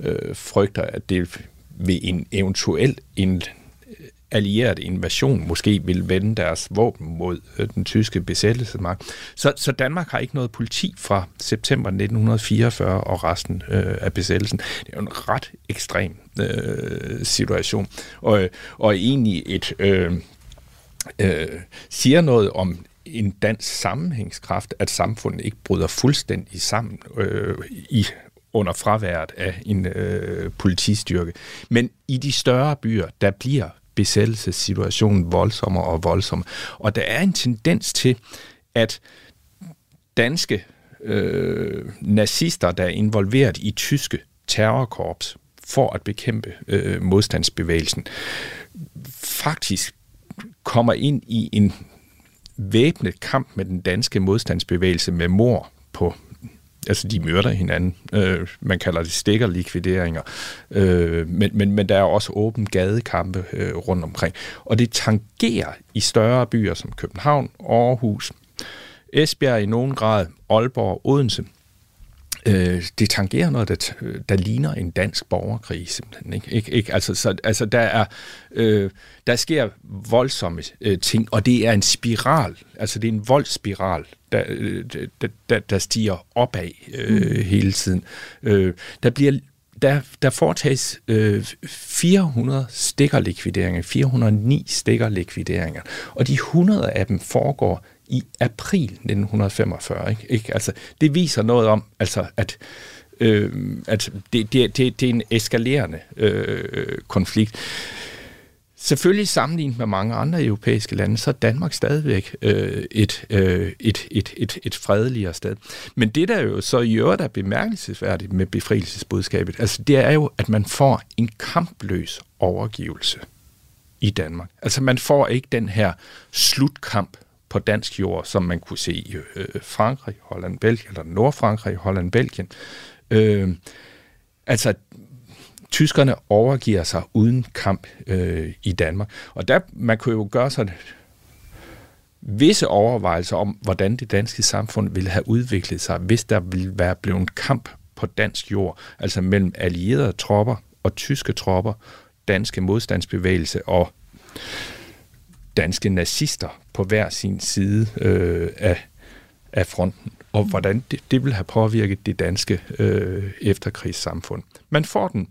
S5: øh, frygter, at det ved en eventuel en allieret invasion måske vil vende deres våben mod øh, den tyske besættelsesmagt. Så, så Danmark har ikke noget politi fra september 1944 og resten øh, af besættelsen. Det er jo en ret ekstrem øh, situation, og, og egentlig et øh, øh, siger noget om en dansk sammenhængskraft, at samfundet ikke bryder fuldstændig sammen øh, i under fraværet af en øh, politistyrke. Men i de større byer, der bliver besættelsessituationen voldsommere og voldsommere. Og der er en tendens til, at danske øh, nazister, der er involveret i tyske terrorkorps for at bekæmpe øh, modstandsbevægelsen, faktisk kommer ind i en væbnet kamp med den danske modstandsbevægelse med mor på altså de myrder hinanden. Øh, man kalder det stikkerlikvideringer. Øh, men, men, men der er også åben gadekampe øh, rundt omkring. Og det tangerer i større byer som København, Aarhus, Esbjerg i nogen grad, Aalborg, Odense øh, det tangerer noget, der, der ligner en dansk borgerkrig, simpelthen. Ikke? Ik, ikke? Altså, så, altså, der, er, øh, der sker voldsomme øh, ting, og det er en spiral, altså det er en voldsspiral, der, øh, der, der, der stiger opad øh, mm. hele tiden. Øh, der bliver der, der foretages øh, 400 stikkerlikvideringer, 409 stikkerlikvideringer, og de 100 af dem foregår i april 1945. Ikke? Ikke? Altså, det viser noget om, altså, at, øh, at det, det, det, det er en eskalerende øh, konflikt. Selvfølgelig sammenlignet med mange andre europæiske lande, så er Danmark stadigvæk øh, et, øh, et, et, et, et fredeligere sted. Men det, der jo så i øvrigt er bemærkelsesværdigt med befrielsesbudskabet, altså det er jo, at man får en kampløs overgivelse i Danmark. Altså man får ikke den her slutkamp på dansk jord, som man kunne se i øh, Frankrig, Holland, Belgien, eller Nordfrankrig, Holland, Belgien. Øh, altså, tyskerne overgiver sig uden kamp øh, i Danmark. Og der, man kunne jo gøre sig visse overvejelser om, hvordan det danske samfund ville have udviklet sig, hvis der ville være blevet en kamp på dansk jord, altså mellem allierede tropper og tyske tropper, danske modstandsbevægelse og danske nazister på hver sin side øh, af, af fronten, og hvordan det, det vil have påvirket det danske øh, efterkrigssamfund. Man får den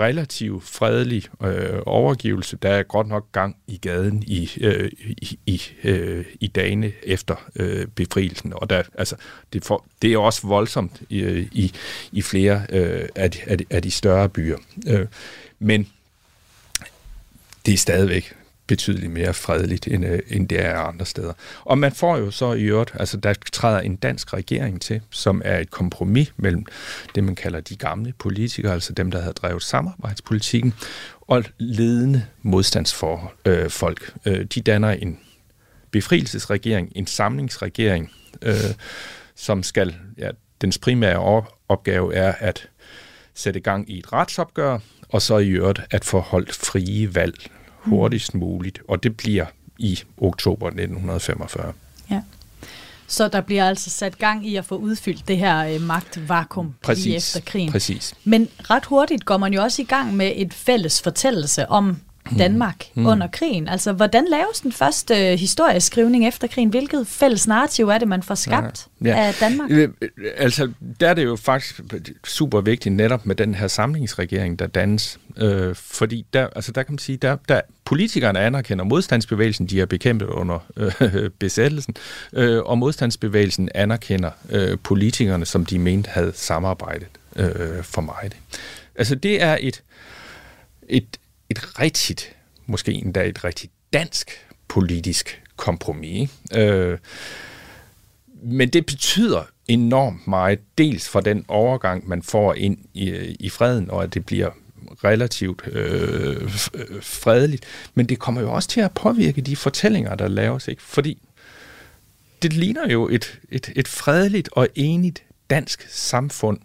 S5: relativt fredelig øh, overgivelse. Der er godt nok gang i gaden i, øh, i, i, øh, i dagene efter øh, befrielsen, og der, altså, det, for, det er også voldsomt i, i, i flere øh, af, de, af, de, af de større byer. Øh, men det er stadigvæk betydeligt mere fredeligt, end, øh, end det er andre steder. Og man får jo så i øvrigt, altså der træder en dansk regering til, som er et kompromis mellem det, man kalder de gamle politikere, altså dem, der havde drevet samarbejdspolitikken, og ledende modstandsfolk. Øh, øh, de danner en befrielsesregering, en samlingsregering, øh, som skal, ja, dens primære opgave er at sætte gang i et retsopgør, og så i øvrigt at få holdt frie valg hurtigst muligt, og det bliver i oktober 1945. Ja.
S4: Så der bliver altså sat gang i at få udfyldt det her øh, magtvakuum præcis, lige efter krigen.
S5: Præcis.
S4: Men ret hurtigt går man jo også i gang med et fælles fortællelse om Danmark mm. under krigen. Altså, hvordan laves den første øh, historieskrivning efter krigen? Hvilket fælles narrativ er det, man får skabt ja, ja. af Danmark? Øh,
S5: altså, der er det jo faktisk super vigtigt netop med den her samlingsregering, der dannes. Øh, fordi der, altså, der kan man sige, der, der politikerne anerkender modstandsbevægelsen, de har bekæmpet under øh, besættelsen, øh, og modstandsbevægelsen anerkender øh, politikerne, som de mente havde samarbejdet øh, for meget. Altså, det er et, et, et rigtigt, måske endda et rigtigt dansk politisk kompromis. Øh, men det betyder enormt meget, dels for den overgang, man får ind i, i freden, og at det bliver relativt øh, fredeligt, men det kommer jo også til at påvirke de fortællinger, der laves, ikke? fordi det ligner jo et, et, et fredeligt og enigt dansk samfund,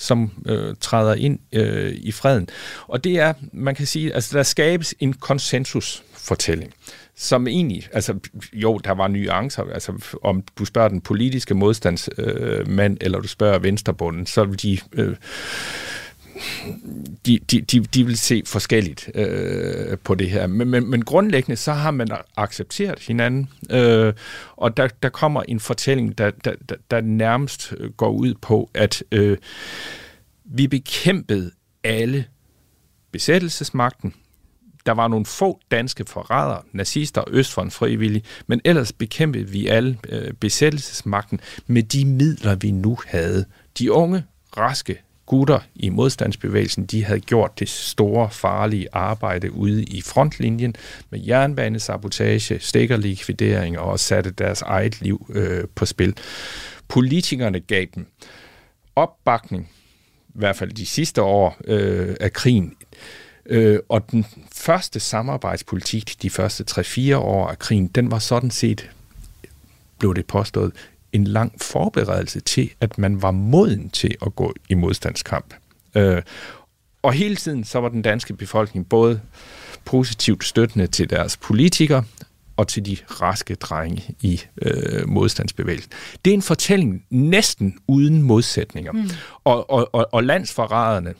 S5: som øh, træder ind øh, i freden. Og det er, man kan sige, altså der skabes en konsensusfortælling, som egentlig, altså jo, der var nuancer, altså om du spørger den politiske modstandsmand, øh, eller du spørger venstrebunden, så vil de... Øh, de, de, de, de vil se forskelligt øh, på det her. Men, men, men grundlæggende så har man accepteret hinanden, øh, og der, der kommer en fortælling, der, der, der, der nærmest går ud på, at øh, vi bekæmpede alle besættelsesmagten. Der var nogle få danske forrædere, nazister og Østfront frivillige, men ellers bekæmpede vi alle øh, besættelsesmagten med de midler, vi nu havde. De unge, raske gutter i modstandsbevægelsen, de havde gjort det store, farlige arbejde ude i frontlinjen med jernbanesabotage, stikkerlikvidering og satte deres eget liv øh, på spil. Politikerne gav dem opbakning, i hvert fald de sidste år øh, af krigen, Øh, og den første samarbejdspolitik, de første 3-4 år af krigen, den var sådan set, blev det påstået, en lang forberedelse til, at man var moden til at gå i modstandskamp. Øh, og hele tiden så var den danske befolkning både positivt støttende til deres politikere og til de raske drenge i øh, modstandsbevægelsen. Det er en fortælling næsten uden modsætninger. Mm. Og, og, og, og landsforræderne,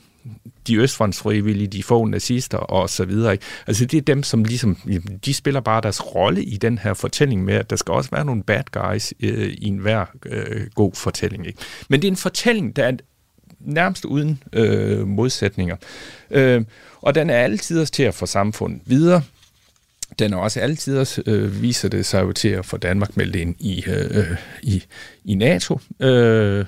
S5: de østfrontsfrivillige, de få nazister og så videre. Ikke? Altså det er dem, som ligesom, de spiller bare deres rolle i den her fortælling med, at der skal også være nogle bad guys øh, i enhver øh, god fortælling. Ikke? Men det er en fortælling, der er nærmest uden øh, modsætninger. Øh, og den er altid til at få samfundet videre. Den er også altid, øh, viser det sig jo til at få Danmark meldt ind i, øh, øh i, i NATO. Øh,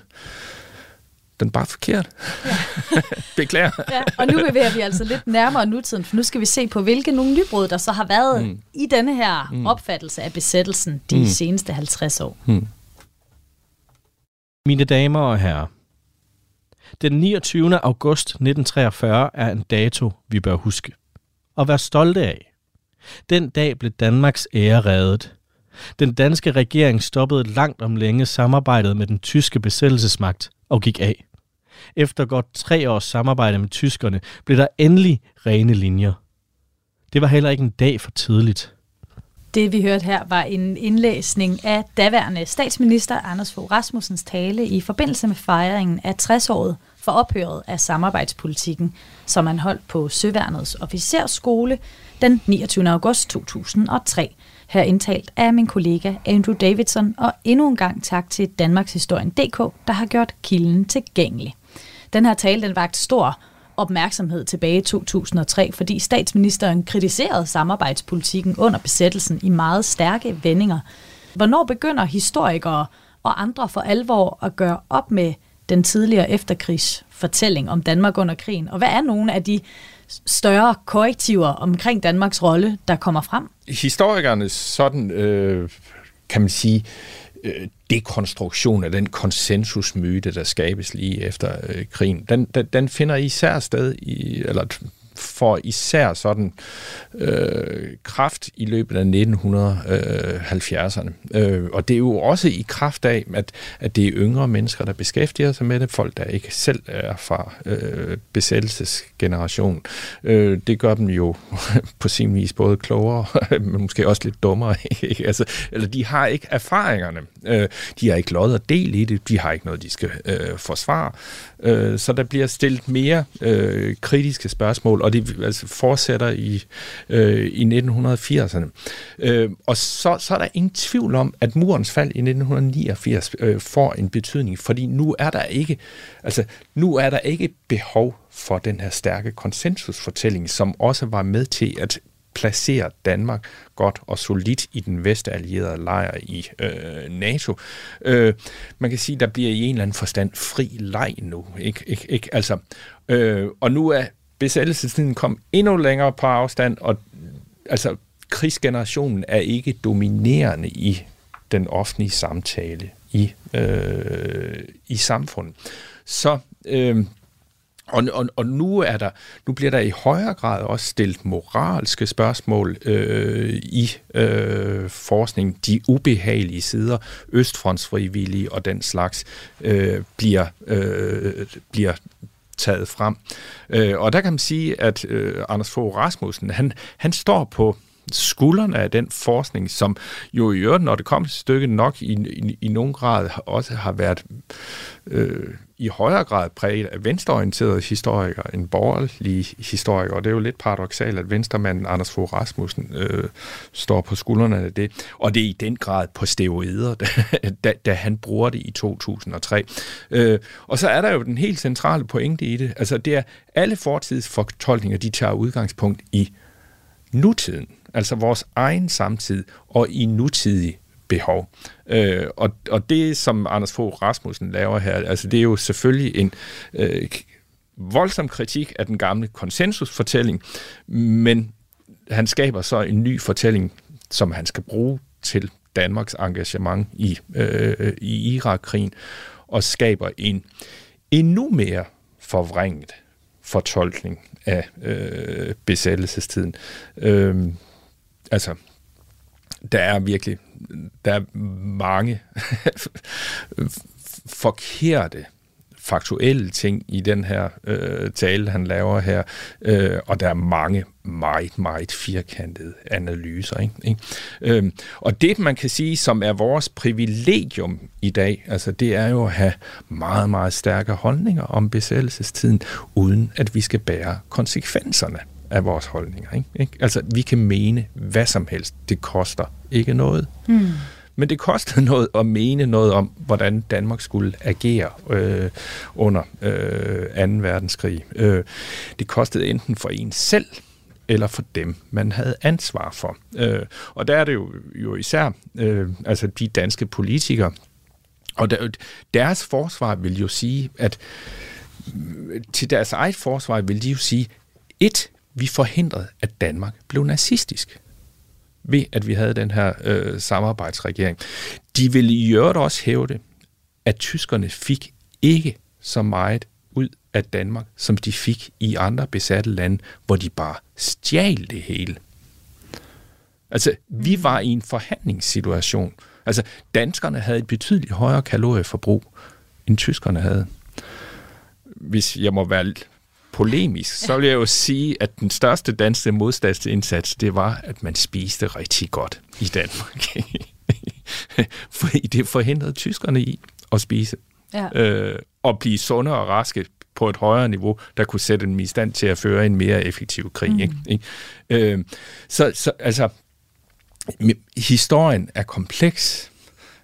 S5: den er bare forkert. Ja. Beklager.
S4: ja, og nu bevæger vi altså lidt nærmere nutiden, for nu skal vi se på, hvilke nogle nybrud, der så har været mm. i denne her mm. opfattelse af besættelsen de mm. seneste 50 år. Mm.
S6: Mine damer og herrer, den 29. august 1943 er en dato, vi bør huske. Og være stolte af. Den dag blev Danmarks ære reddet. Den danske regering stoppede langt om længe samarbejdet med den tyske besættelsesmagt og gik af. Efter godt tre års samarbejde med tyskerne blev der endelig rene linjer. Det var heller ikke en dag for tidligt.
S4: Det vi hørte her var en indlæsning af daværende statsminister Anders Fogh Rasmussens tale i forbindelse med fejringen af 60-året for ophøret af samarbejdspolitikken, som han holdt på Søværnets officerskole den 29. august 2003. Her indtalt af min kollega Andrew Davidson, og endnu en gang tak til Danmarkshistorien.dk, der har gjort kilden tilgængelig. Den her tale den vagt stor opmærksomhed tilbage i 2003, fordi statsministeren kritiserede samarbejdspolitikken under besættelsen i meget stærke vendinger. Hvornår begynder historikere og andre for alvor at gøre op med den tidligere efterkrigsfortælling om Danmark under krigen? Og hvad er nogle af de større korrektiver omkring Danmarks rolle, der kommer frem?
S5: Historikernes sådan, øh, kan man sige, øh, dekonstruktion af den konsensusmyte, der skabes lige efter øh, krigen, den, den, den finder især sted i, eller får især sådan øh, kraft i løbet af 1970'erne. Øh, og det er jo også i kraft af, at, at det er yngre mennesker, der beskæftiger sig med det, folk, der ikke selv er fra øh, besættelsesgenerationen. Øh, det gør dem jo på sin vis både klogere, men måske også lidt dummere. Ikke? altså, eller de har ikke erfaringerne. Øh, de har ikke lod og del i det. De har ikke noget, de skal øh, forsvare. Øh, så der bliver stillet mere øh, kritiske spørgsmål, og det altså, fortsætter i, øh, i 1980'erne. Øh, og så, så er der ingen tvivl om, at murens fald i 1989 øh, får en betydning, fordi nu er der ikke, altså, nu er der ikke behov for den her stærke konsensusfortælling, som også var med til at placerer Danmark godt og solidt i den vestallierede lejr i øh, NATO. Øh, man kan sige, der bliver i en eller anden forstand fri leg nu. Ikke? Ikke, ikke? Altså, øh, og nu er besættelsestiden kom endnu længere på afstand, og altså, krigsgenerationen er ikke dominerende i den offentlige samtale i, øh, i samfundet. Så øh, og, og, og nu er der, nu bliver der i højere grad også stillet moralske spørgsmål øh, i øh, forskning. De ubehagelige sider, østfrontsfrivillige og den slags, øh, bliver, øh, bliver taget frem. Øh, og der kan man sige, at øh, Anders Fogh Rasmussen, han, han står på skuldrene af den forskning, som jo i øvrigt, når det kommer til stykket, nok i, i, i nogen grad også har været øh, i højere grad præget af venstreorienterede historikere end borgerlige historikere. Og det er jo lidt paradoxalt, at venstremanden Anders Fogh Rasmussen øh, står på skuldrene af det. Og det er i den grad på steroider, da, da, da han bruger det i 2003. Øh, og så er der jo den helt centrale pointe i det. Altså det er, alle fortidsfortolkninger, de tager udgangspunkt i nutiden. Altså vores egen samtid og i nutidig behov. Øh, og, og det, som Anders Fogh Rasmussen laver her, altså det er jo selvfølgelig en øh, voldsom kritik af den gamle konsensusfortælling, men han skaber så en ny fortælling, som han skal bruge til Danmarks engagement i, øh, øh i Irak-krigen, og skaber en endnu mere forvrænget fortolkning af øh, besættelsestiden. Øh, altså, der er virkelig der er mange forkerte faktuelle ting i den her øh, tale, han laver her, øh, og der er mange meget, meget firkantede analyser. Ikke? Ikke? Øh, og det, man kan sige, som er vores privilegium i dag, altså det er jo at have meget, meget stærke holdninger om besættelsestiden, uden at vi skal bære konsekvenserne af vores holdninger. Ikke? Ikke? Altså, vi kan mene hvad som helst. Det koster ikke noget. Mm. Men det kostede noget at mene noget om, hvordan Danmark skulle agere øh, under øh, 2. verdenskrig. Øh, det kostede enten for en selv, eller for dem, man havde ansvar for. Øh, og der er det jo, jo især øh, altså de danske politikere, og der, deres forsvar vil jo sige, at til deres eget forsvar vil de jo sige, et, vi forhindrede, at Danmark blev nazistisk ved, at vi havde den her øh, samarbejdsregering. De ville i øvrigt også hæve det, at tyskerne fik ikke så meget ud af Danmark, som de fik i andre besatte lande, hvor de bare stjal det hele. Altså, vi mm. var i en forhandlingssituation. Altså, danskerne havde et betydeligt højere kalorieforbrug, end tyskerne havde. Hvis jeg må være polemisk, så vil jeg jo sige, at den største danske modstandsindsats, det var, at man spiste rigtig godt i Danmark. Fordi det forhindrede tyskerne i at spise. Ja. Øh, og blive sunde og raske på et højere niveau, der kunne sætte dem i stand til at føre en mere effektiv krig. Mm. Ikke? Ikke? Øh, så, så altså, historien er kompleks,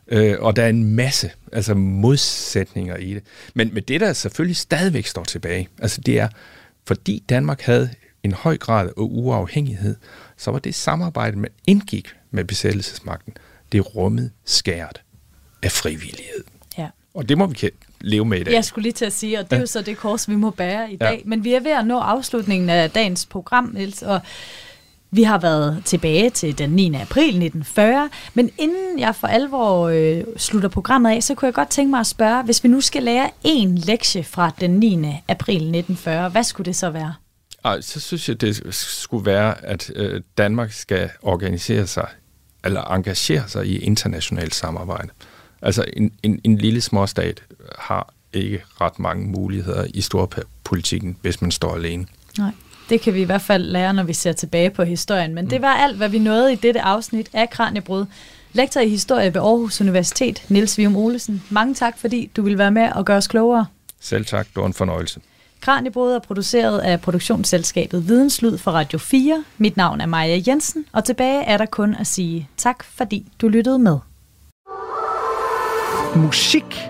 S5: øh, og der er en masse altså modsætninger i det. Men med det, der selvfølgelig stadigvæk står tilbage, altså det er, fordi Danmark havde en høj grad af uafhængighed, så var det samarbejde, man indgik med besættelsesmagten, det rummet skært af frivillighed.
S4: Ja.
S5: Og det må vi leve med i dag.
S4: Jeg skulle lige til at sige, og det er jo så det kors, vi må bære i dag. Ja. Men vi er ved at nå afslutningen af dagens program, Niels, og vi har været tilbage til den 9. april 1940, men inden jeg for alvor øh, slutter programmet af, så kunne jeg godt tænke mig at spørge, hvis vi nu skal lære en lektie fra den 9. april 1940, hvad skulle det så være?
S5: Ej, så synes jeg, det skulle være, at øh, Danmark skal organisere sig, eller engagere sig i internationalt samarbejde. Altså en, en, en lille småstat har ikke ret mange muligheder i storpolitikken, hvis man står alene.
S4: Nej. Det kan vi i hvert fald lære, når vi ser tilbage på historien. Men mm. det var alt, hvad vi nåede i dette afsnit af Kranjebrud. Lektor i historie ved Aarhus Universitet, Niels Vium Olesen. Mange tak, fordi du ville være med og gøre os klogere.
S5: Selv tak, det var en fornøjelse.
S4: Kranjebrud er produceret af produktionsselskabet Videnslyd for Radio 4. Mit navn er Maja Jensen, og tilbage er der kun at sige tak, fordi du lyttede med.
S8: Musik